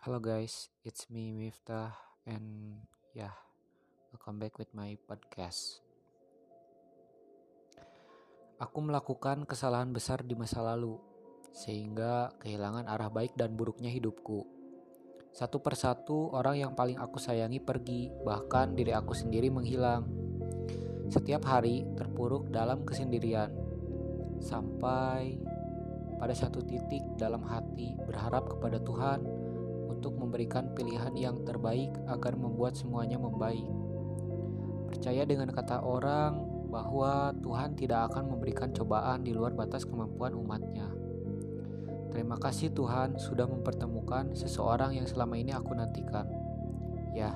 Hello guys, it's me Miftah and yeah, welcome back with my podcast. Aku melakukan kesalahan besar di masa lalu sehingga kehilangan arah baik dan buruknya hidupku. Satu persatu orang yang paling aku sayangi pergi, bahkan diri aku sendiri menghilang. Setiap hari terpuruk dalam kesendirian sampai pada satu titik dalam hati berharap kepada Tuhan untuk memberikan pilihan yang terbaik agar membuat semuanya membaik. Percaya dengan kata orang bahwa Tuhan tidak akan memberikan cobaan di luar batas kemampuan umatnya. Terima kasih Tuhan sudah mempertemukan seseorang yang selama ini aku nantikan. Ya,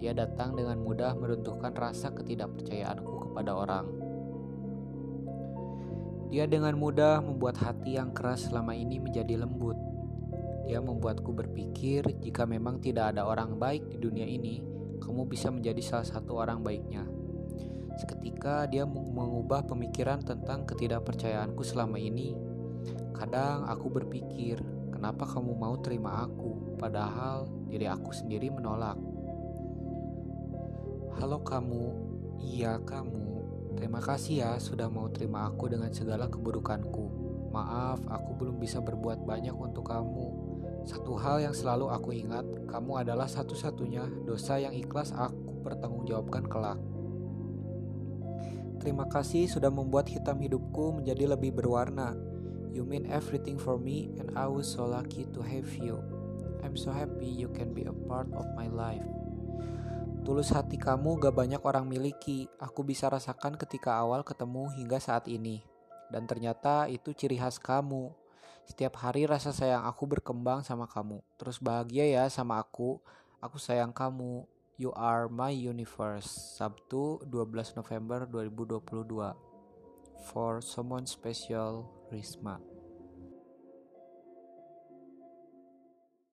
dia datang dengan mudah meruntuhkan rasa ketidakpercayaanku kepada orang. Dia dengan mudah membuat hati yang keras selama ini menjadi lembut dia membuatku berpikir jika memang tidak ada orang baik di dunia ini, kamu bisa menjadi salah satu orang baiknya. Seketika dia mengubah pemikiran tentang ketidakpercayaanku selama ini. Kadang aku berpikir, kenapa kamu mau terima aku, padahal diri aku sendiri menolak. Halo kamu, iya kamu. Terima kasih ya sudah mau terima aku dengan segala keburukanku. Maaf, aku belum bisa berbuat banyak untuk kamu. Satu hal yang selalu aku ingat, kamu adalah satu-satunya dosa yang ikhlas aku pertanggungjawabkan kelak. Terima kasih sudah membuat hitam hidupku menjadi lebih berwarna. You mean everything for me and I was so lucky to have you. I'm so happy you can be a part of my life. Tulus hati kamu gak banyak orang miliki, aku bisa rasakan ketika awal ketemu hingga saat ini. Dan ternyata itu ciri khas kamu, setiap hari rasa sayang aku berkembang sama kamu. Terus bahagia ya sama aku. Aku sayang kamu. You are my universe. Sabtu 12 November 2022. For someone special, Risma.